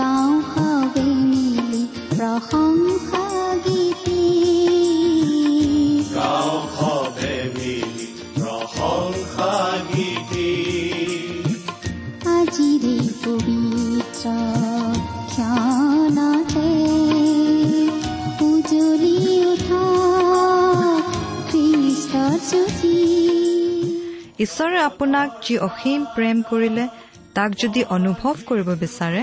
গাঁও সবে মিলি প্ৰশংসা গীতি আজিৰে পবিত্ৰ ক্ষণতে উজলি উঠা খ্ৰীষ্টৰ জ্যোতি ঈশ্বৰে আপোনাক যি অসীম প্ৰেম কৰিলে তাক যদি অনুভৱ কৰিব বিচাৰে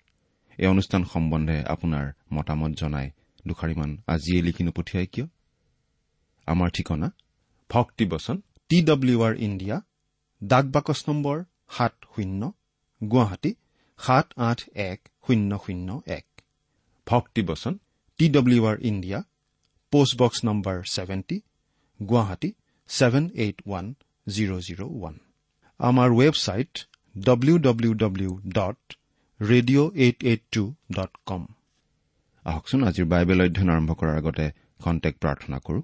এই অনুষ্ঠান সম্বন্ধে আপোনাৰ মতামত জনাই দুষাৰিমান আজিয়ে লিখি নপঠিয়াই কিয়? আমাৰ ঠিকনা ভক্তিবচন টি ডব্লিউ আৰ ইণ্ডিয়া ডাক বাকচ নম্বৰ সাত শূন্য গুৱাহাটী সাত আঠ এক শূন্য শূন্য এক। Bhaktibachan T W R India postbox number seventy Guwahati seven eight one zero' zero' one. আমাৰ website W W W dot radio' eight eight two dot com আহকচোন আজিৰ বাইবেল অধ্যয়ন আৰম্ভ কৰাৰ আগতে খন্তেক প্ৰাৰ্থনা কৰো।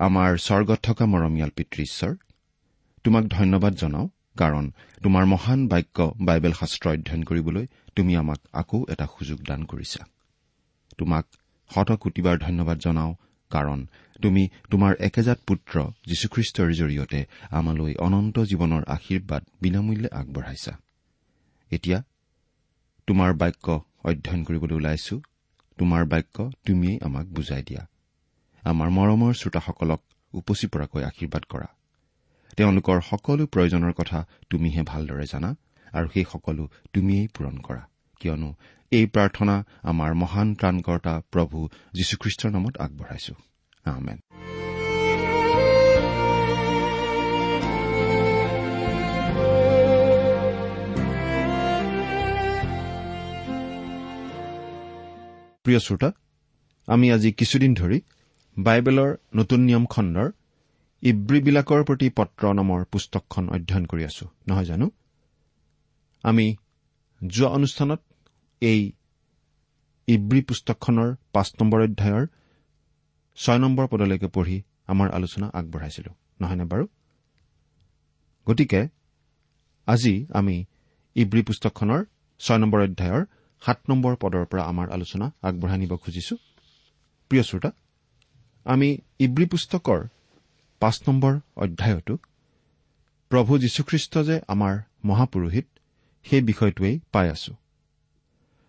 আমাৰ স্বৰ্গত থকা মৰমীয়াল পিতৃ ঈশ্বৰ তোমাক ধন্যবাদ জনাওঁ কাৰণ তোমাৰ মহান বাক্য বাইবেল শাস্ত্ৰ অধ্যয়ন কৰিবলৈ তুমি আমাক আকৌ এটা সুযোগ দান কৰিছা। তোমাক শত কোটিবাৰ ধন্যবাদ জনাওঁ কাৰণ তুমি তোমাৰ একেজাত পুত্ৰ যীশুখ্ৰীষ্টৰ জৰিয়তে আমালৈ অনন্ত জীৱনৰ আশীৰ্বাদ বিনামূল্যে আগবঢ়াইছা। এতিয়া তোমাৰ বাক্য অধ্যয়ন কৰিবলৈ ওলাইছো। তোমাৰ বাক্য তুমিয়েই আমাক বুজাই দিয়া। আমাৰ মৰমৰ শ্ৰোতাসকলক উপচি পৰাকৈ আশীৰ্বাদ কৰা। তেওঁলোকৰ সকলো প্ৰয়োজনৰ কথা তুমিহে ভালদৰে জানা আৰু সেই সকলো তুমিয়েই পূৰণ কৰা। কিয়নো এই প্ৰাৰ্থনা আমাৰ মহান ত্ৰাণকৰ্তা প্ৰভু যীশুখ্ৰীষ্টৰ নামত আগবঢ়াইছো। প্ৰিয় শ্ৰোতা আমি আজি কিছুদিন ধৰি বাইবেলৰ নতুন নিয়ম খণ্ডৰ ইব্ৰীবিলাকৰ প্ৰতি পত্ৰ নামৰ পুস্তকখন অধ্যয়ন কৰি আছো নহয় জানো? আমি যোৱা অনুষ্ঠানত এই ইব্ৰী পুস্তকখনৰ পাঁচ নম্বৰ অধ্যায়ৰ ছয় নম্বৰ পদলৈকে পঢ়ি আমাৰ আলোচনা আগবঢ়াইছিলো নহয়নে বাৰু? গতিকে আজি আমি ইব্ৰী পুস্তকখনৰ ছয় নম্বৰ অধ্যায়ৰ সাত নম্বৰ পদৰ পৰা আমাৰ আলোচনা আগবঢ়াই নিব খুজিছো। প্ৰিয় শ্ৰোতা আমি ইব্ৰী পুস্তকৰ পাঁচ নম্বৰ অধ্যায়তো প্ৰভু যীশুখ্ৰীষ্ট যে আমাৰ মহাপুৰোহিত সেই বিষয়টোৱেই পাই আছো।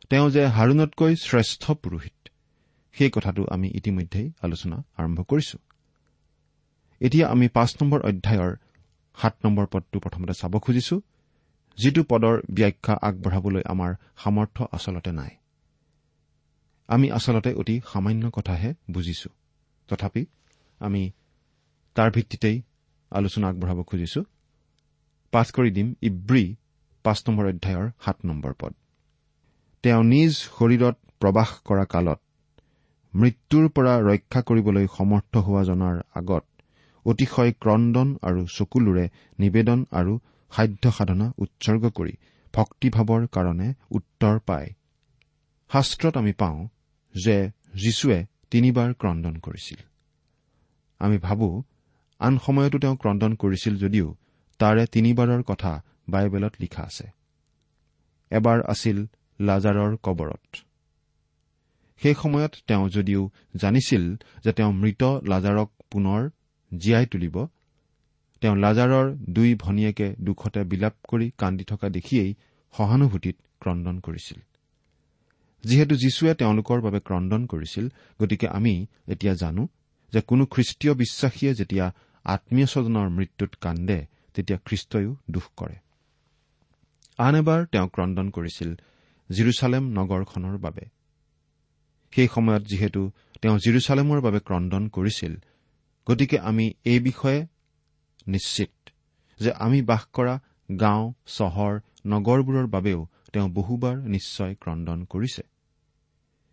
তেওঁ যে হাৰুণতকৈ শ্ৰেষ্ঠ পুৰোহিত সেই কথাটো আমি ইতিমধ্যেই আলোচনা আৰম্ভ কৰিছো। এতিয়া আমি পাঁচ নম্বৰ অধ্যায়ৰ সাত নম্বৰ পদটো প্ৰথমতে চাব খুজিছো। যিটো পদৰ ব্যাখ্যা আগবঢ়াবলৈ আমাৰ সামৰ্থ্য আচলতে নাই। আমি আচলতে অতি সামান্য কথাহে বুজিছো। তথাপি আমি তাৰ ভিত্তিতেই আলোচনা আগবঢ়াব খুজিছো। পাঠ কৰি দিম ইব্ৰী পাঁচ নম্বৰ অধ্যায়ৰ সাত নম্বৰ পদ। তেওঁ নিজ শৰীৰত প্ৰবাস কৰা কালত মৃত্যুৰ পৰা ৰক্ষা কৰিবলৈ সমৰ্থ হোৱা জনাৰ আগত অতিশয় ক্ৰদন আৰু চকুলোৰে নিবেদন আৰু সাধ্য সাধনা উৎসৰ্গ কৰি ভক্তিভাৱৰ কাৰণে উত্তৰ পায়। শাস্ত্ৰত আমি পাওঁ যে যীশুৱে তিনিবাৰ ক্ৰদন কৰিছিল। আমি ভাবো আন সময়তো তেওঁ ক্ৰদন কৰিছিল যদিও তাৰে তিনিবাৰৰ কথা বাইবেলত লিখা আছে। এবাৰ আছিল লাজাৰৰ কবৰত। সেই সময়ত তেওঁ যদিও জানিছিল যে তেওঁ মৃত লাজাৰক পুনৰ জীয়াই তুলিব তেওঁ লাজাৰৰ দুই ভনীয়েকে দুখতে বিলাপ কৰি কান্দি থকা দেখিয়েই সহানুভূতিত ক্ৰদন কৰিছিল। যিহেতু যীশুৱে তেওঁলোকৰ বাবে ক্ৰদন কৰিছিল গতিকে আমি এতিয়া জানো যে কোনো খ্ৰীষ্টীয় বিশ্বাসীয়ে যেতিয়া আত্মীয় স্বজনৰ মৃত্যুত কান্দে তেতিয়া খ্ৰীষ্টইও দুখ কৰে। আন এবাৰ তেওঁ ক্ৰদন কৰিছিল জিৰচালেম নগৰখনৰ বাবে। সেই সময়ত যিহেতু তেওঁ জিৰচালেমৰ বাবে ক্ৰদন কৰিছিল গতিকে আমি এই বিষয়ে নিশ্চিত যে আমি বাস কৰা গাঁও চহৰ নগৰবোৰৰ বাবেও তেওঁ বহুবাৰ নিশ্চয় ক্ৰদন কৰিছে।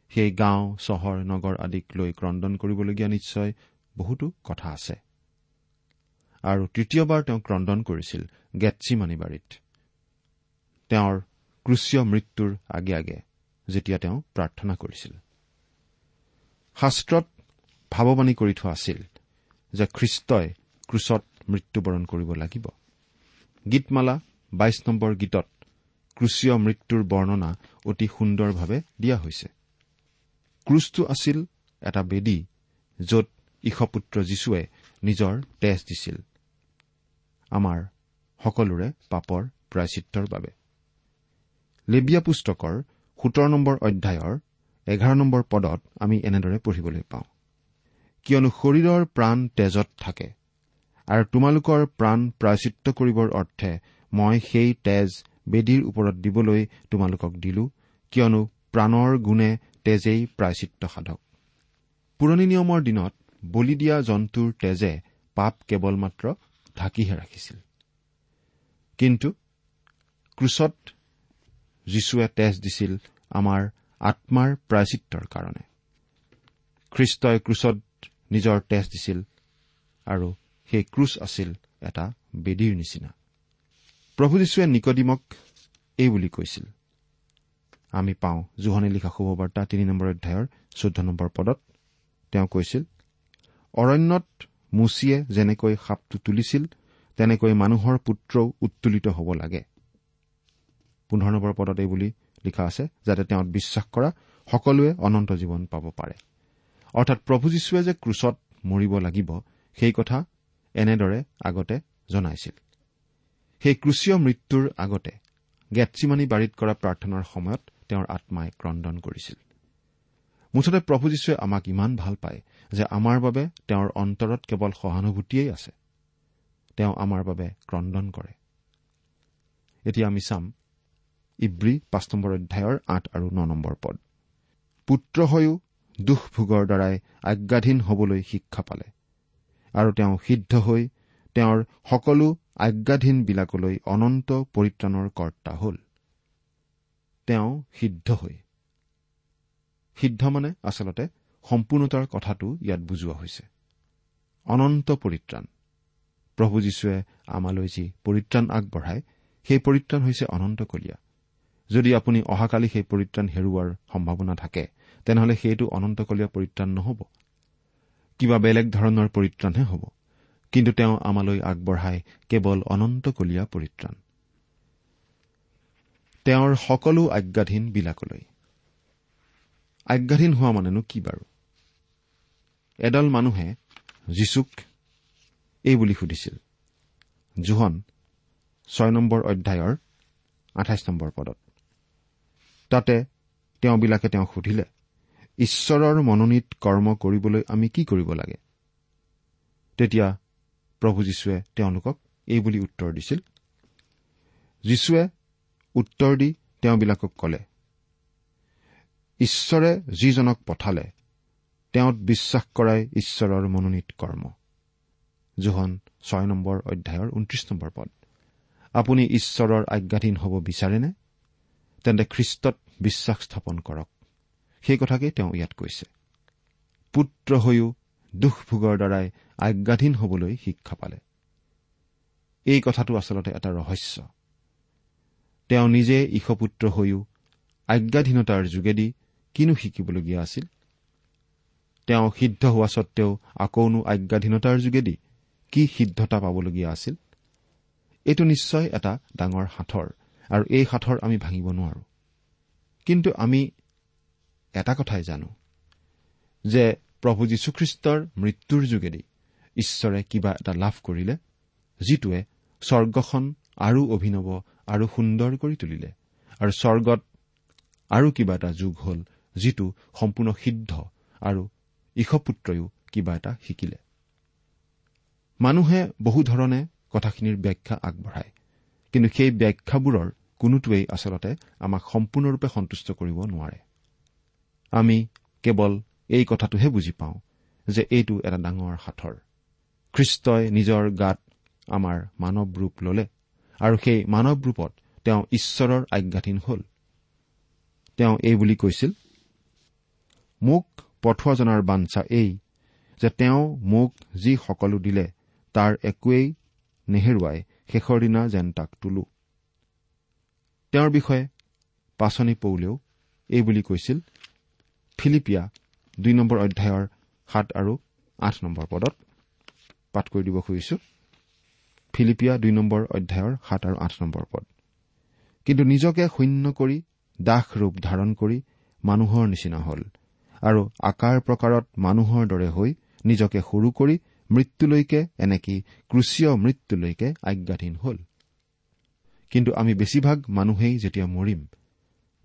সেই গাঁও চহৰ নগৰ আদিক লৈ ক্ৰদন কৰিবলগীয়া নিশ্চয় বহুতো কথা আছে। আৰু তৃতীয়বাৰ তেওঁ ক্ৰদন কৰিছিল গেটচিমানিবাৰীত। তেওঁৰ ক্ৰুচীয় মৃত্যুৰ আগে আগে যেতিয়া তেওঁ প্ৰাৰ্থনা কৰিছিল। শাস্ত্ৰত ভাৱবাণী কৰি থোৱা আছিল যে খ্ৰীষ্টই ক্ৰুচত মৃত্যুবৰণ কৰিব লাগিব। গীতমালা বাইশ নম্বৰ গীতত ক্ৰুচীয় মৃত্যুৰ বৰ্ণনা অতি সুন্দৰভাৱে দিয়া হৈছে। ক্ৰুচটো আছিল এটা বেদী য'ত ঈশপুত্ৰ যীশুৱে নিজৰ তেজ দিছিল। আমাৰ সকলোৰে পাপৰ প্ৰায়চিত্ৰৰ বাবে। লেবিয়া পুস্তকৰ সোতৰ নম্বৰ অধ্যায়ৰ এঘাৰ নম্বৰ পদত আমি এনেদৰে পঢ়িবলৈ পাওঁ। কিয়নো শৰীৰৰ প্ৰাণ তেজত থাকে। আৰু তোমালোকৰ প্ৰাণ প্ৰায়চিত্ৰ কৰিবৰ অৰ্থে মই সেই তেজ বেদীৰ ওপৰত দিবলৈ তোমালোকক দিলো কিয়নো প্ৰাণৰ গুণে তেজেই প্ৰায়চিত্ৰ সাধক। পুৰণি নিয়মৰ দিনত বলি দিয়া জন্তুৰ তেজে পাপ কেৱল মাত্ৰ ঢাকিহে ৰাখিছিল। কিন্তু ক্ৰুচত যীশুৱে তেজ দিছিল আমাৰ আত্মাৰ প্ৰায়চিত্ৰৰ কাৰণে। খ্ৰীষ্টই ক্ৰুচত নিজৰ তেজ দিছিল আৰু সেই ক্ৰুচ আছিল এটা বেদীৰ নিচিনা। প্ৰভু যীশুৱে নিকদিমক এই বুলি কৈছিল। আমি পাওঁ জোহনি লিখা শুভবাৰ্তা তিনি নম্বৰ অধ্যায়ৰ চৈধ্য নম্বৰ পদত। তেওঁ কৈছিল অৰণ্যত মুচিয়ে যেনেকৈ সাপটো তুলিছিল তেনেকৈ মানুহৰ পুত্ৰও উত্তোলিত হ'ব লাগে। পোন্ধৰ নম্বৰ পদত এই বুলি লিখা আছে যাতে তেওঁত বিশ্বাস কৰা সকলোৱে অনন্ত জীৱন পাব পাৰে। অৰ্থাৎ প্ৰভু যীশুৱে যে ক্ৰুচত মৰিব লাগিব সেই কথা এনেদৰে আগতে জনাইছিল। সেই ক্ৰুচীয় মৃত্যুৰ আগতে গেটচিমানি বাৰীত কৰা প্ৰাৰ্থনাৰ সময়ত তেওঁৰ আত্মাই ক্ৰদন কৰিছিল। মুঠতে প্ৰভু যীশুৱে আমাক ইমান ভাল পায় যে আমাৰ বাবে তেওঁৰ অন্তৰত কেৱল সহানুভূতিয়েই আছে। তেওঁ আমাৰ বাবে ক্ৰদন কৰে। এতিয়া আমি চাম ইব্ৰী পাঁচ নম্বৰ অধ্যায়ৰ আঠ আৰু ন নম্বৰ পদ। পুত্ৰ হৈও দুখ ভোগৰ দ্বাৰাই আজ্ঞাধীন হবলৈ শিক্ষা পালে। আৰু তেওঁ সিদ্ধ হৈ তেওঁৰ সকলো আজ্ঞাধীনবিলাকলৈ অনন্ত পৰিত্ৰাণৰ কৰ্তা হ'ল। তেওঁ সিদ্ধ হৈ। সিদ্ধ মানে আচলতে সম্পূৰ্ণতাৰ কথাটো ইয়াত বুজোৱা হৈছে। অনন্ত পৰিত্ৰাণ। প্ৰভু যীশুৱে আমালৈ যি পৰিত্ৰাণ আগবঢ়ায় সেই পৰিত্ৰাণ হৈছে অনন্তকলীয়া যদি আপুনি অহাকালি সেই পৰিত্ৰাণ হেৰুওৱাৰ সম্ভাৱনা থাকে তেনেহলে সেইটো অনন্তকলীয়া পৰিত্ৰাণ নহ'ব। কিবা বেলেগ ধৰণৰ পৰিত্ৰাণহে হ'ব। কিন্তু তেওঁ আমালৈ আগবঢ়ায় কেৱল অনন্তকলীয়া পৰিত্ৰাণ। তেওঁৰ সকলো আজ্ঞাধীন বিলাকলৈ। আজ্ঞাধীন হোৱা মানেনো কি বাৰু? এডাল মানুহে যীচুক এই বুলি সুধিছিল জোহন ছয় নম্বৰ অধ্যায়ৰ আঠাইছ নম্বৰ পদত। তাতে তেওঁবিলাকে তেওঁক সুধিলে ঈশ্বৰৰ মনোনীত কৰ্ম কৰিবলৈ আমি কি কৰিব লাগে? তেতিয়া প্ৰভু যীশুৱে তেওঁলোকক এই বুলি উত্তৰ দিছিল। যীশুৱে উত্তৰ দি তেওঁবিলাকক কলে ঈশ্বৰে যিজনক পঠালে তেওঁত বিশ্বাস কৰাই ঈশ্বৰৰ মনোনীত কৰ্ম। জোহন ছয় নম্বৰ অধ্যায়ৰ ঊনত্ৰিশ নম্বৰ পদ। আপুনি ঈশ্বৰৰ আজ্ঞাধীন হ'ব বিচাৰেনে? তেন্তে খ্ৰীষ্টত বিশ্বাস স্থাপন কৰক। সেই কথাকেই তেওঁ ইয়াত কৈছে। পুত্ৰ হৈও দুখভোগৰ দ্বাৰাই আজ্ঞাধীন হবলৈ শিক্ষা পালে। এই কথাটো আচলতে এটা ৰহস্য। তেওঁ নিজে ঈশপুত্ৰ হৈও আজ্ঞাধীনতাৰ যোগেদি কিনো শিকিবলগীয়া আছিল? তেওঁ সিদ্ধ হোৱা স্বত্তেও আকৌনো আজ্ঞাধীনতাৰ যোগেদি কি সিদ্ধতা পাবলগীয়া আছিল? এইটো নিশ্চয় এটা ডাঙৰ সাঁথৰ আৰু এই সাঁথৰ আমি ভাঙিব নোৱাৰো। কিন্তু আমি এটা কথাই জানো যে প্ৰভু যীশুখ্ৰীষ্টৰ মৃত্যুৰ যোগেদি ঈশ্বৰে কিবা এটা লাভ কৰিলে যিটোৱে স্বৰ্গখন আৰু অভিনৱ আৰু সুন্দৰ কৰি তুলিলে আৰু স্বৰ্গত আৰু কিবা এটা যুগ হ'ল যিটো সম্পূৰ্ণ সিদ্ধ আৰু ঈশপুত্ৰয়ো কিবা এটা শিকিলে। মানুহে বহু ধৰণে কথাখিনিৰ ব্যাখ্যা আগবঢ়ায় কিন্তু সেই ব্যাখ্যাবোৰৰ কোনোটোৱেই আচলতে আমাক সম্পূৰ্ণৰূপে সন্তুষ্ট কৰিব নোৱাৰে। আমি কেৱল এই কথাটোহে বুজি পাওঁ যে এইটো এটা ডাঙৰ সাঁথৰ খ্ৰীষ্টই নিজৰ গাত আমাৰ মানৱ ৰূপ ললে আৰু সেই মানৱ ৰূপত তেওঁ ঈশ্বৰৰ আজ্ঞাধীন হ'ল। তেওঁ এই বুলি কৈছিল মোক পঠোৱা জনাৰ বাঞ্ছা এই যে তেওঁ মোক যি সকলো দিলে তাৰ একোৱেই নেহেৰুৱাই শেষৰ দিনা যেন তাক তোলো। তেওঁৰ বিষয়ে পাচনি পৌলেও এই বুলি কৈছিল ফিলিপিয়া দুই নম্বৰ অধ্যায়ৰ সাত আৰু আঠ নম্বৰ পদত পাঠ কৰি দিব খুজিছো। ফিলিপিয়া দুই নম্বৰ অধ্যায়ৰ সাত আৰু আঠ নম্বৰ পদ। কিন্তু নিজকে শূন্য কৰি দাস ৰূপ ধাৰণ কৰি মানুহৰ নিচিনা হ'ল আৰু আকাৰ প্ৰকাৰত মানুহৰ দৰে হৈ নিজকে সৰু কৰি মৃত্যুলৈকে এনেকি ক্ৰুচীয় মৃত্যুলৈকে আজ্ঞাধীন হ'ল। কিন্তু আমি বেছিভাগ মানুহেই যেতিয়া মৰিম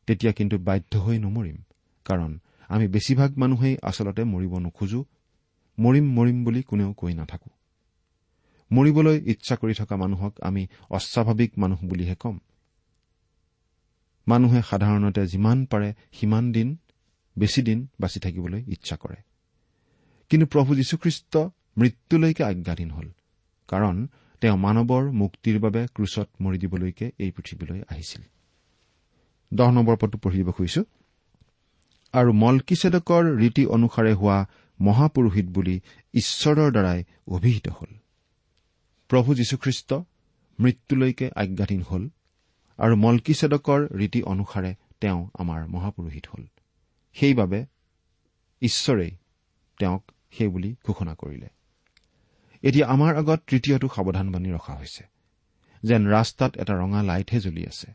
তেতিয়া কিন্তু বাধ্য হৈ নমৰিম কাৰণ আমি বেছিভাগ মানুহেই আচলতে মৰিব নোখোজো। মৰিম মৰিম বুলি কোনেও কৈ নাথাকো। মৰিবলৈ ইচ্ছা কৰি থকা মানুহক আমি অস্বাভাৱিক মানুহ বুলিহে ক'ম। মানুহে সাধাৰণতে যিমান পাৰে সিমান দিন বেছি দিন বাচি থাকিবলৈ ইচ্ছা কৰে। কিন্তু প্ৰভু যীশুখ্ৰীষ্ট মৃত্যুলৈকে আজ্ঞাধীন হ'ল কাৰণ তেওঁ মানৱৰ মুক্তিৰ বাবে ক্ৰুচত মৰি দিবলৈকে এই পৃথিৱীলৈ আহিছিল। দহ নম্বৰ পদটো পঢ়ি দিব খুজিছো। আৰু মলকিছেদকৰ ৰীতি অনুসাৰে হোৱা মহাপুৰোহিত বুলি ঈশ্বৰৰ দ্বাৰাই অভিহিত হ'ল। প্ৰভু যীশুখ্ৰীষ্ট মৃত্যুলৈকে আজ্ঞাধীন হ'ল আৰু মলকিছেদকৰ ৰীতি অনুসাৰে তেওঁ আমাৰ মহাপুৰোহিত হ'ল। সেইবাবে ঈশ্বৰেই তেওঁক সেই বুলি ঘোষণা কৰিলে। এতিয়া আমাৰ আগত তৃতীয়টো সাৱধানবাণী ৰখা হৈছে। যেন ৰাস্তাত এটা ৰঙা লাইটহে জ্বলি আছে।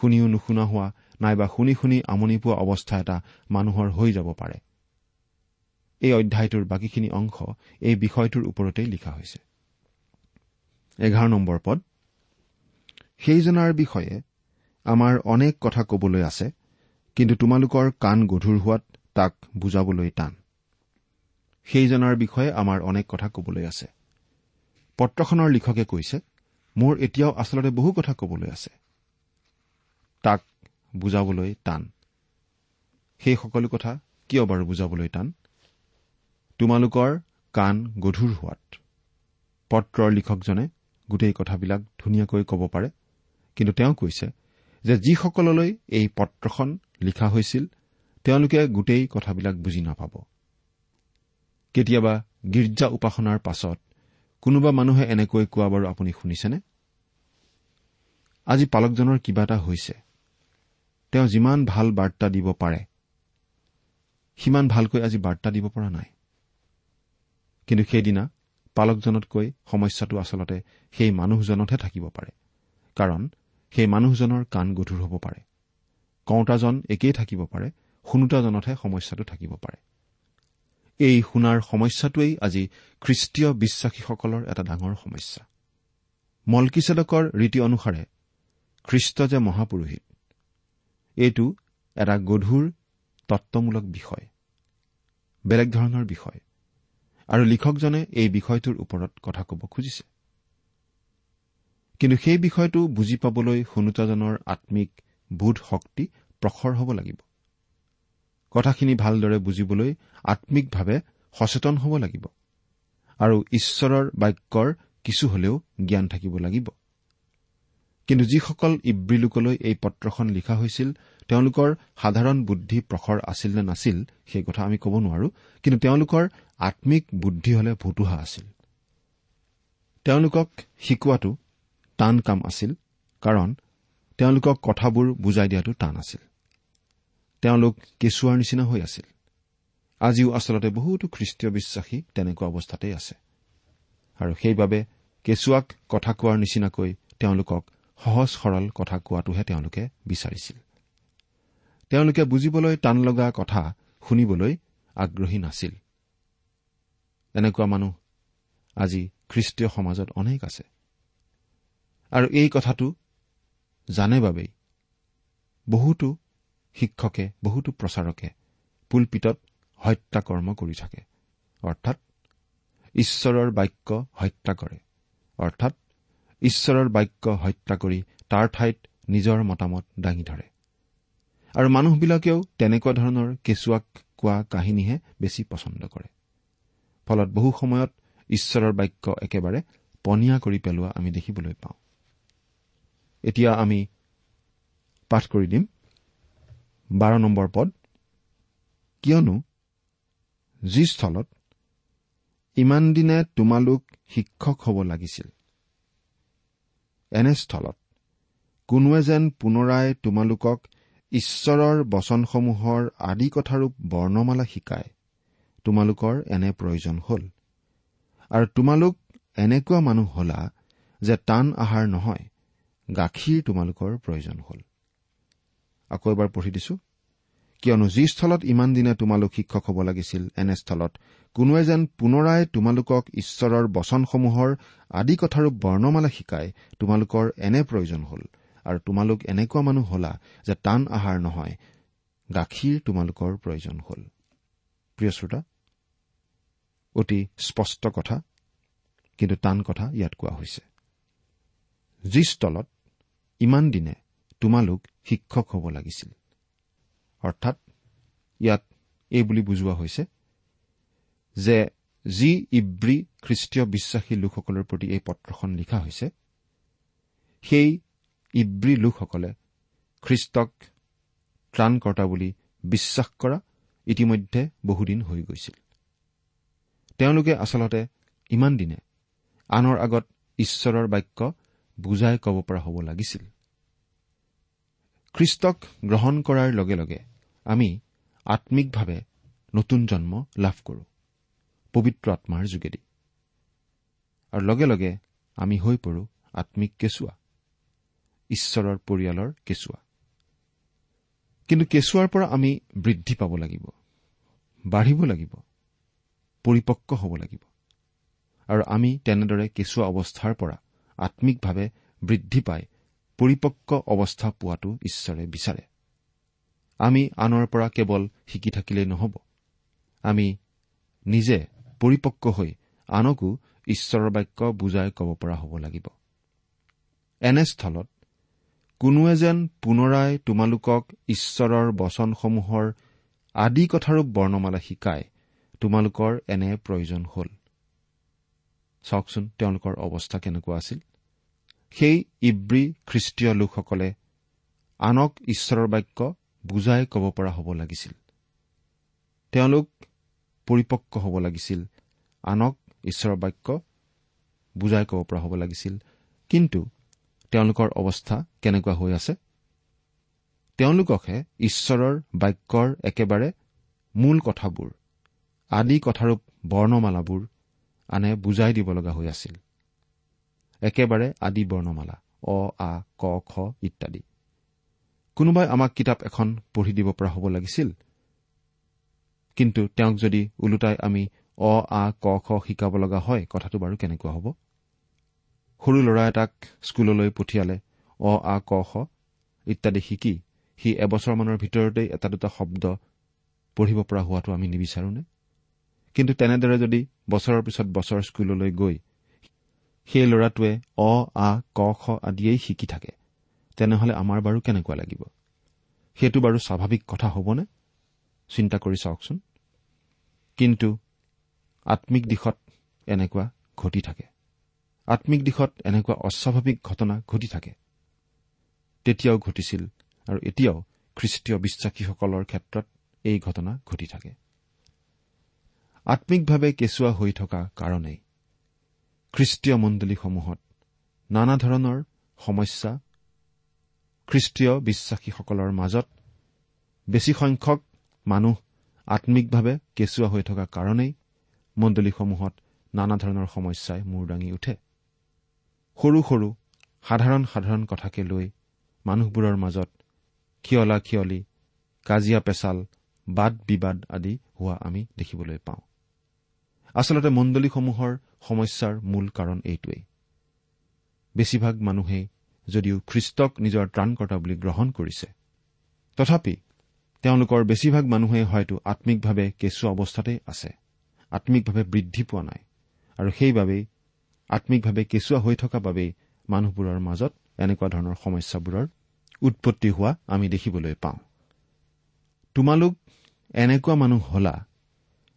শুনিও নুশুনা হোৱা নাইবা শুনি শুনি আমনি পোৱা অৱস্থা এটা মানুহৰ হৈ যাব পাৰে। এই অধ্যায়টোৰ বাকীখিনি অংশ এই বিষয়টোৰ ওপৰতেই লিখা হৈছে। পদ। সেইজনাৰ বিষয়ে আমাৰ অনেক কথা কবলৈ আছে কিন্তু তোমালোকৰ কাণ গধুৰ হোৱাত তাক বুজাবলৈ টান। সেইজনাৰ বিষয়ে আমাৰ অনেক কথা কবলৈ আছে। পত্ৰখনৰ লিখকে কৈছে মোৰ এতিয়াও আচলতে বহু কথা কবলৈ আছে। তাক বুজাবলৈ টান। সেই সকলো কথা কিয় বাৰু বুজাবলৈ টান? তোমালোকৰ কাণ গধুৰ হোৱাত। পত্ৰৰ লিখকজনে গোটেই কথাবিলাক ধুনীয়াকৈ ক'ব পাৰে। কিন্তু তেওঁ কৈছে যে যিসকললৈ এই পত্ৰখন লিখা হৈছিল তেওঁলোকে গোটেই কথাবিলাক বুজি নাপাব। কেতিয়াবা গীৰ্জা উপাসনাৰ পাছত কোনোবা মানুহে এনেকৈ কোৱা বাৰু আপুনি শুনিছেনে? আজি পালকজনৰ কিবা এটা হৈছে। তেওঁ যিমান ভাল বাৰ্তা দিব পাৰে সিমান ভালকৈ আজি বাৰ্তা দিব পৰা নাই। কিন্তু সেইদিনা পালকজনতকৈ সমস্যাটো আচলতে সেই মানুহজনতহে থাকিব পাৰে কাৰণ সেই মানুহজনৰ কাণ গধুৰ হ'ব পাৰে। কওঁতাজন একেই থাকিব পাৰে শুনোতাজনতহে সমস্যাটো থাকিব পাৰে। এই শুনাৰ সমস্যাটোৱেই আজি খ্ৰীষ্টীয় বিশ্বাসীসকলৰ এটা ডাঙৰ সমস্যা। মলকিছেদকৰ ৰীতি অনুসাৰে খ্ৰীষ্ট যে মহাপুৰোহিত এইটো এটা গধুৰ তত্বমূলক বিষয় বেলেগ ধৰণৰ বিষয়। আৰু লিখকজনে এই বিষয়টোৰ ওপৰত কথা ক'ব খুজিছে। কিন্তু সেই বিষয়টো বুজি পাবলৈ শুনোতাজনৰ আম্মিক বোধ শক্তি প্ৰখৰ হ'ব লাগিব। কথাখিনি ভালদৰে বুজিবলৈ আম্মিকভাৱে সচেতন হ'ব লাগিব। আৰু ঈশ্বৰৰ বাক্যৰ কিছু হলেও জ্ঞান থাকিব লাগিব। কিন্তু যিসকল ইব্ৰী লোকলৈ এই পত্ৰখন লিখা হৈছিল তেওঁলোকৰ সাধাৰণ বুদ্ধি প্ৰখৰ আছিল নে নাছিল সেই কথা আমি ক'ব নোৱাৰো কিন্তু তেওঁলোকৰ আম্মিক বুদ্ধি হলে ভুতুহা আছিল। তেওঁলোকক শিকোৱাটো টান কাম আছিল কাৰণ তেওঁলোকক কথাবোৰ বুজাই দিয়াটো টান আছিল। তেওঁলোক কেঁচুৱাৰ নিচিনা হৈ আছিল। আজিও আচলতে বহুতো খ্ৰীষ্টীয় বিশ্বাসী তেনেকুৱা অৱস্থাতেই আছে। আৰু সেইবাবে কেঁচুৱাক কথা কোৱাৰ নিচিনাকৈ তেওঁলোকক সহজ সৰল কথা কোৱাটোহে তেওঁলোকে বিচাৰিছিল। তেওঁলোকে বুজিবলৈ টান লগা কথা শুনিবলৈ আগ্ৰহী নাছিল। এনেকুৱা মানুহ আজি খ্ৰীষ্টীয় সমাজত অনেক আছে। আৰু এই কথাটো জানে বাবেই বহুতো শিক্ষকে বহুতো প্ৰচাৰকে পুলপিতত হত্যাকৰ্ম কৰি থাকে। অৰ্থাৎ ঈশ্বৰৰ বাক্য হত্যা কৰে। অৰ্থাৎ ঈশ্বৰৰ বাক্য হত্যা কৰি তাৰ ঠাইত নিজৰ মতামত দাঙি ধৰে। আৰু মানুহবিলাকেও তেনেকুৱা ধৰণৰ কেঁচুৱাক কোৱা কাহিনীহে বেছি পচন্দ কৰে। ফলত বহু সময়ত ঈশ্বৰৰ বাক্য একেবাৰে পনীয়া কৰি পেলোৱা আমি দেখিবলৈ পাওঁ। এতিয়া আমি পাঠ কৰি দিম। বাৰ নম্বৰ পদ। কিয়নো যি স্থলত ইমান দিনে তোমালোক শিক্ষক হ'ব লাগিছিল এনে স্থলত। কোনোৱে যেন পুনৰাই তোমালোকক ঈশ্বৰৰ বচনসমূহৰ আদি কথাৰূপ বৰ্ণমালা শিকায় তোমালোকৰ এনে প্ৰয়োজন হ'ল। আৰু তোমালোক এনেকুৱা মানুহ হলা যে টান আহাৰ নহয় গাখীৰ তোমালোকৰ প্ৰয়োজন হ'ল। আকৌ এবাৰ পঢ়ি দিছো। কিয়নো যি স্থলত ইমান দিনে তোমালোক শিক্ষক হ'ব লাগিছিল এনে স্থলত কোনোৱে যেন পুনৰাই তোমালোকক ঈশ্বৰৰ বচনসমূহৰ আদি কথাৰূপ বৰ্ণমালা শিকাই তোমালোকৰ এনে প্ৰয়োজন হ'ল আৰু তোমালোক এনেকুৱা মানুহ হলা যে টান আহাৰ নহয় গাখীৰ তোমালোকৰ প্ৰয়োজন হ'ল। প্ৰিয় শ্ৰোতা অতি স্পষ্ট কথা কিন্তু টান কথা ইয়াত কোৱা হৈছে। যি স্থলত ইমান দিনে তোমালোক শিক্ষক হ'ব লাগিছিল। অৰ্থাৎ ইয়াত এই বুলি বুজোৱা হৈছে যে যি ইব্ৰী খ্ৰীষ্টীয় বিশ্বাসী লোকসকলৰ প্ৰতি এই পত্ৰখন লিখা হৈছে সেই ইব্ৰী লোকসকলে খ্ৰীষ্টক ত্ৰাণকৰ্তা বুলি বিশ্বাস কৰা ইতিমধ্যে বহুদিন হৈ গৈছিল। তেওঁলোকে আচলতে ইমান দিনে আনৰ আগত ঈশ্বৰৰ বাক্য বুজাই ক'ব পৰা হ'ব লাগিছিল। খ্ৰীষ্টক গ্ৰহণ কৰাৰ লগে লগে আমি আম্মিকভাৱে নতুন জন্ম লাভ কৰো। পবিত্ৰ আত্মাৰ যোগেদি। আৰু লগে লগে আমি হৈ পৰো আম্মিক কেঁচুৱা ঈশ্বৰৰ পৰিয়ালৰ কেঁচুৱা। কিন্তু কেঁচুৱাৰ পৰা আমি বৃদ্ধি পাব লাগিব বাঢ়িব লাগিব পৰিপক্ক হ'ব লাগিব। আৰু আমি তেনেদৰে কেঁচুৱা অৱস্থাৰ পৰা আম্মিকভাৱে বৃদ্ধি পাই পৰিপক্ক অৱস্থা পোৱাটো ঈশ্বৰে বিচাৰে। আমি আনৰ পৰা কেৱল শিকি থাকিলেই নহ'ব। আমি নিজে পৰিপক্ক হৈ আনকো ঈশ্বৰৰ বাক্য বুজাই ক'ব পৰা হ'ব লাগিব। এনে স্থলত কোনোৱে যেন পুনৰাই তোমালোকক ঈশ্বৰৰ বচনসমূহৰ আদি কথাৰূপ বৰ্ণমালা শিকাই তোমালোকৰ এনে প্ৰয়োজন হ'ল। চাওকচোন তেওঁলোকৰ অৱস্থা কেনেকুৱা আছিল। সেই ইব্ৰী খ্ৰীষ্টীয় লোকসকলে আনক ঈশ্বৰৰ বাক্য বুজাই ক'ব পৰা হ'ব লাগিছিল। তেওঁলোক পৰিপক্ক হ'ব লাগিছিল। আনক ঈশ্বৰৰ বাক্য বুজাই ক'ব পৰা হ'ব লাগিছিল। কিন্তু তেওঁলোকৰ অৱস্থা কেনেকুৱা হৈ আছে? তেওঁলোককহে ঈশ্বৰৰ বাক্যৰ একেবাৰে মূল কথাবোৰ আদি কথাৰূপ বৰ্ণমালাবোৰ আনে বুজাই দিব লগা হৈ আছিল। একেবাৰে আদি বৰ্ণমালা অ আ ক খ ইত্যাদি। কোনোবাই আমাক কিতাপ এখন পঢ়ি দিব পৰা হ'ব লাগিছিল কিন্তু তেওঁক যদি ওলোটাই আমি অ আ ক খ শিকাব লগা হয় কথাটো বাৰু কেনেকুৱা হ'ব? সৰু ল'ৰা এটাক স্কুললৈ পঠিয়ালে অ আ ক খ ইত্যাদি শিকি সি এবছৰমানৰ ভিতৰতেই এটা দুটা শব্দ পঢ়িব পৰা হোৱাটো আমি নিবিচাৰোনে? কিন্তু তেনেদৰে যদি বছৰৰ পিছত বছৰ স্কুললৈ গৈ সেই ল'ৰাটোৱে অ আ ক খ আদিয়েই শিকি থাকে তেনেহলে আমাৰ বাৰু কেনেকুৱা লাগিব? সেইটো বাৰু স্বাভাৱিক কথা হ'বনে? চিন্তা কৰি চাওকচোন। কিন্তু আম্মিক দিশত এনেকুৱা ঘটি থাকে। আম্মিক দিশত এনেকুৱা অস্বাভাৱিক ঘটনা ঘটি থাকে। তেতিয়াও ঘটিছিল আৰু এতিয়াও খ্ৰীষ্টীয় বিশ্বাসীসকলৰ ক্ষেত্ৰত এই ঘটনা ঘটি থাকে। আম্মিকভাৱে কেঁচুৱা হৈ থকা কাৰণেই খ্ৰীষ্টীয় মণ্ডলীসমূহত নানা ধৰণৰ সমস্যা খ্ৰীষ্টীয় বিশ্বাসীসকলৰ মাজত বেছি সংখ্যক মানুহ আম্মিকভাৱে কেঁচুৱা হৈ থকা কাৰণেই মণ্ডলীসমূহত নানা ধৰণৰ সমস্যাই মূৰ দাঙি উঠে। সৰু সৰু সাধাৰণ সাধাৰণ কথাকে লৈ মানুহবোৰৰ মাজত খিয়লা খিয়লি কাজিয়া পেচাল বাদ বিবাদ আদি হোৱা আমি দেখিবলৈ পাওঁ। আচলতে মণ্ডলীসমূহৰ সমস্যাৰ মূল কাৰণ এইটোৱেই। বেছিভাগ মানুহেই যদিও খ্ৰীষ্টক নিজৰ ত্ৰাণকৰ্তা বুলি গ্ৰহণ কৰিছে তথাপি তেওঁলোকৰ বেছিভাগ মানুহে হয়তো আম্মিকভাৱে কেঁচুৱা অৱস্থাতেই আছে। আম্মিকভাৱে বৃদ্ধি পোৱা নাই। আৰু সেইবাবেই আম্মিকভাৱে কেঁচুৱা হৈ থকা বাবেই মানুহবোৰৰ মাজত এনেকুৱা ধৰণৰ সমস্যাবোৰৰ উৎপত্তি হোৱা আমি দেখিবলৈ পাওঁ। তোমালোক এনেকুৱা মানুহ হলা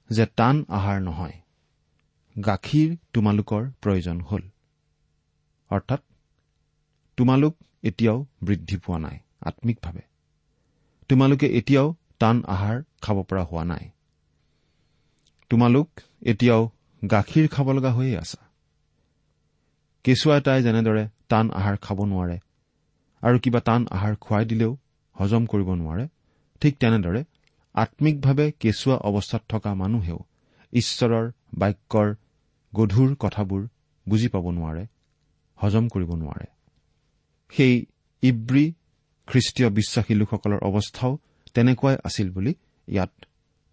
যে টান আহাৰ নহয়। গাখীৰ তোমালোকৰ প্ৰয়োজন হ'ল। অৰ্থাৎ তোমালোক এতিয়াও বৃদ্ধি পোৱা নাই আম্মিকভাৱে তোমালোকে এতিয়াও টান আহাৰ খাব পৰা হোৱা নাই। তোমালোক এতিয়াও গাখীৰ খাব লগা হৈয়ে আছা। কেঁচুৱা এটাই যেনেদৰে টান আহাৰ খাব নোৱাৰে আৰু কিবা টান আহাৰ খুৱাই দিলেও হজম কৰিব নোৱাৰে ঠিক তেনেদৰে আম্মিকভাৱে কেঁচুৱা অৱস্থাত থকা মানুহেও ঈশ্বৰৰ বাক্যৰ গধুৰ কথাবোৰ বুজি পাব নোৱাৰে হজম কৰিব নোৱাৰে। সেই ইব্ৰী খ্ৰীষ্টীয় বিশ্বাসী লোকসকলৰ অৱস্থাও তেনেকুৱাই আছিল বুলি ইয়াত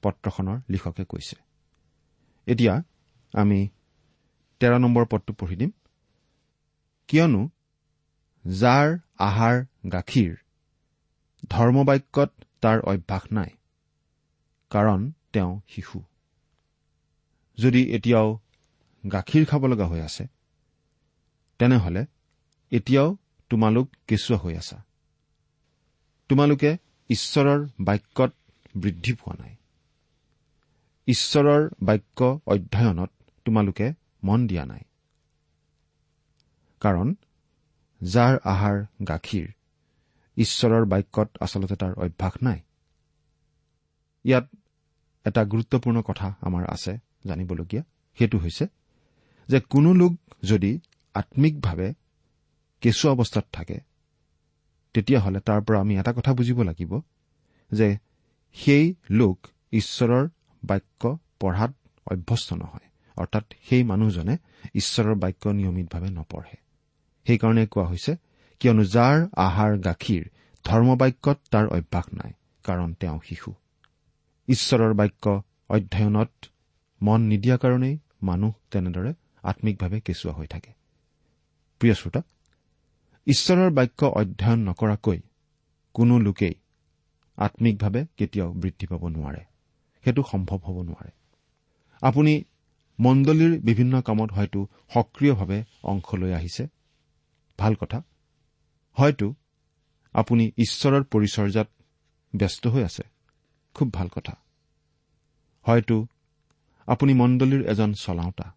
পত্ৰখনৰ লিখকে কৈছে। এতিয়া আমি তেৰ নম্বৰ পদটো পঢ়ি দিম। কিয়নো যাৰ আহাৰ গাখীৰ ধৰ্মবাক্যত তাৰ অভ্যাস নাই কাৰণ তেওঁ শিশু। যদি এতিয়াও গাখীৰ খাব লগা হৈ আছে তেনেহলে এতিয়াও তোমালোক কেঁচুৱা হৈ আছা। তোমালোকে ঈশ্বৰৰ বাক্যত বৃদ্ধি পোৱা নাই। ঈশ্বৰৰ বাক্য অধ্যয়নত তোমালোকে মন দিয়া নাই। কাৰণ যাৰ আহাৰ গাখীৰ ঈশ্বৰৰ বাক্যত আচলতে তাৰ অভ্যাস নাই। ইয়াত এটা গুৰুত্বপূৰ্ণ কথা আমাৰ আছে জানিবলগীয়া। সেইটো হৈছে যে কোনো লোক যদি আম্মিকভাৱে কেঁচুৱা অৱস্থাত থাকে তেতিয়াহ'লে তাৰ পৰা আমি এটা কথা বুজিব লাগিব যে সেই লোক ঈশ্বৰৰ বাক্য পঢ়াত অভ্যস্ত নহয় অৰ্থাৎ সেই মানুহজনে ঈশ্বৰৰ বাক্য নিয়মিতভাৱে নপঢ়ে। সেইকাৰণে কোৱা হৈছে কিয়নো যাৰ আহাৰ গাখীৰ ধৰ্মবাক্যত তাৰ অভ্যাস নাই কাৰণ তেওঁ শিশু। ঈশ্বৰৰ বাক্য অধ্যয়নত মন নিদিয়া কাৰণেই মানুহ তেনেদৰে আম্মিকভাৱে কেঁচুৱা হৈ থাকে। প্ৰিয় শ্ৰোতা ঈশ্বৰৰ বাক্য অধ্যয়ন নকৰাকৈ কোনো লোকেই আম্মিকভাৱে কেতিয়াও বৃদ্ধি পাব নোৱাৰে। সেইটো সম্ভৱ হ'ব নোৱাৰে। আপুনি মণ্ডলীৰ বিভিন্ন কামত হয়তো সক্ৰিয়ভাৱে অংশ লৈ আহিছে। ভাল কথা। হয়তো আপুনি ঈশ্বৰৰ পৰিচৰ্যাত ব্যস্ত হৈ আছে। খুব ভাল কথা। হয়তো আপুনি মণ্ডলীৰ এজন চলাওঁতা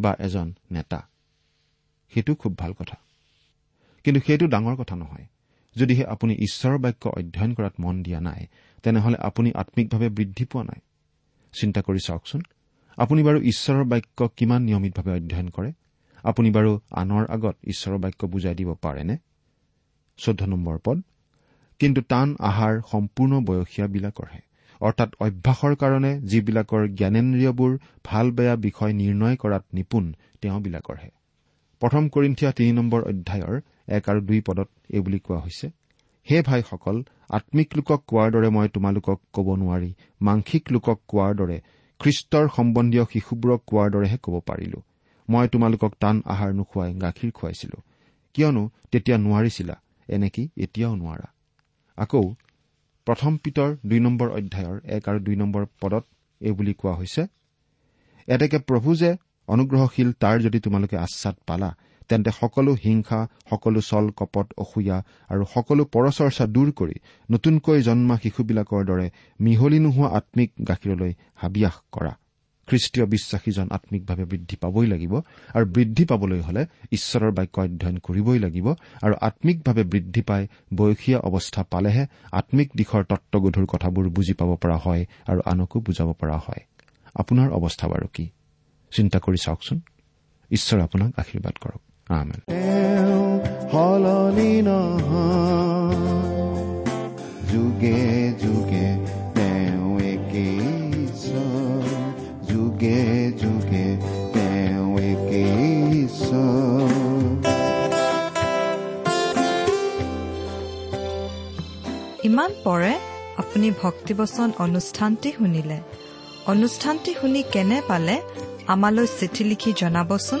বা এজন নেতা। সেইটো খুব ভাল কথা। কিন্তু সেইটো ডাঙৰ কথা নহয়। যদিহে আপুনি ঈশ্বৰৰ বাক্য অধ্যয়ন কৰাত মন দিয়া নাই তেনেহলে আপুনি আম্মিকভাৱে বৃদ্ধি পোৱা নাই। চিন্তা কৰি চাওকচোন আপুনি বাৰু ঈশ্বৰৰ বাক্য কিমান নিয়মিতভাৱে অধ্যয়ন কৰে? আপুনি বাৰু আনৰ আগত ঈশ্বৰৰ বাক্য বুজাই দিব পাৰেনে? চৈধ্য নম্বৰ পদ কিন্তু টান আহাৰ সম্পূৰ্ণ বয়সীয়াবিলাকৰহে। অৰ্থাৎ অভ্যাসৰ কাৰণে যিবিলাকৰ জ্ঞানেন্দ্ৰিয়বোৰ ভাল বেয়া বিষয় নিৰ্ণয় কৰাত নিপুণ তেওঁবিলাকৰহে। প্ৰথম কৰিন্ঠিয়া তিনি নম্বৰ অধ্যায়ৰ এক আৰু দুই পদত এইবুলি কোৱা হৈছে। হে ভাইসকল আম্মিক লোকক কোৱাৰ দৰে মই তোমালোকক ক'ব নোৱাৰি। মাংসিক লোকক কোৱাৰ দৰে খ্ৰীষ্টৰ সম্বন্ধীয় শিশুবোৰক কোৱাৰ দৰেহে ক'ব পাৰিলো। মই তোমালোকক টান আহাৰ নোখোৱাই গাখীৰ খুৱাইছিলো। কিয়নো তেতিয়া নোৱাৰিছিলা এনেকি এতিয়াও নোৱাৰা। আকৌ প্ৰথম পিতৰ দুই নম্বৰ অধ্যায়ৰ এক আৰু দুই নম্বৰ পদত এইবুলি কোৱা হৈছে এতেকে প্ৰভু যে অনুগ্ৰহশীল তাৰ যদি তোমালোকে আশ্বাদ পালা তেন্তে সকলো হিংসা সকলো চল কপট অসূয়া আৰু সকলো পৰচৰ্চা দূৰ কৰি নতুনকৈ জন্মা শিশুবিলাকৰ দৰে মিহলি নোহোৱা আম্মিক গাখীৰলৈ হাবিয়াস কৰা। খ্ৰীষ্টীয় বিশ্বাসীজন আম্মিকভাৱে বৃদ্ধি পাবই লাগিব আৰু বৃদ্ধি পাবলৈ হলে ঈশ্বৰৰ বাক্য অধ্যয়ন কৰিবই লাগিব আৰু আম্মিকভাৱে বৃদ্ধি পাই বয়সীয়া অৱস্থা পালেহে আম্মিক দিশৰ তত্বগধুৰ কথাবোৰ বুজি পাব পৰা হয় আৰু আনকো বুজাব পৰা হয়। আপোনাৰ অৱস্থা বাৰু কি? চিন্তা কৰি চাওকচোন। ঈশ্বৰে আপোনাক আশীৰ্বাদ কৰক। আমেন সলনি নহয় যুগে যুগে তেওঁ একেই ঈশ্বৰ যুগে যুগে তেওঁ একেই ইমান পৰে আপুনি ভক্তিবচন অনুষ্ঠানটি শুনিলে। অনুষ্ঠানটি শুনি কেনে পালে আমালৈ চিঠি লিখি জনাবচোন।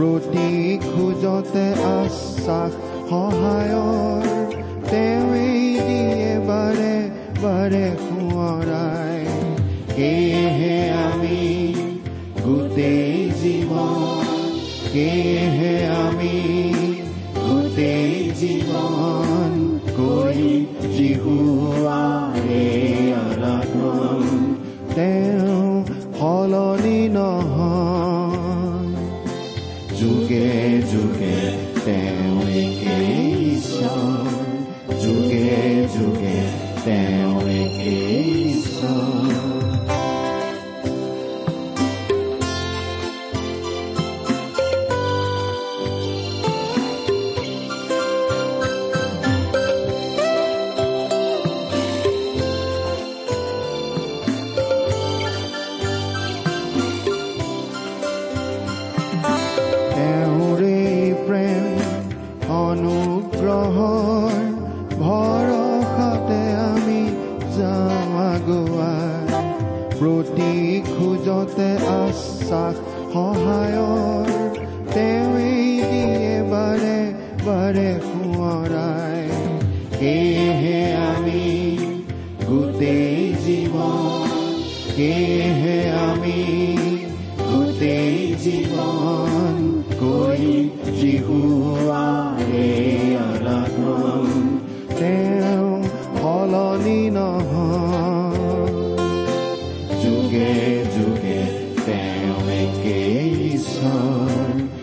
প্ৰতি খোজতে আশ্বাস সহায়ৰ তেওঁৱেই দিয়ে বাৰে বাৰে সোঁৱৰাই সেয়েহে আমি গোটেই জীৱন সেয়েহে আমি গোটেই জীৱন কৰি জিহুৱাৰে একেই ঈশ্বৰ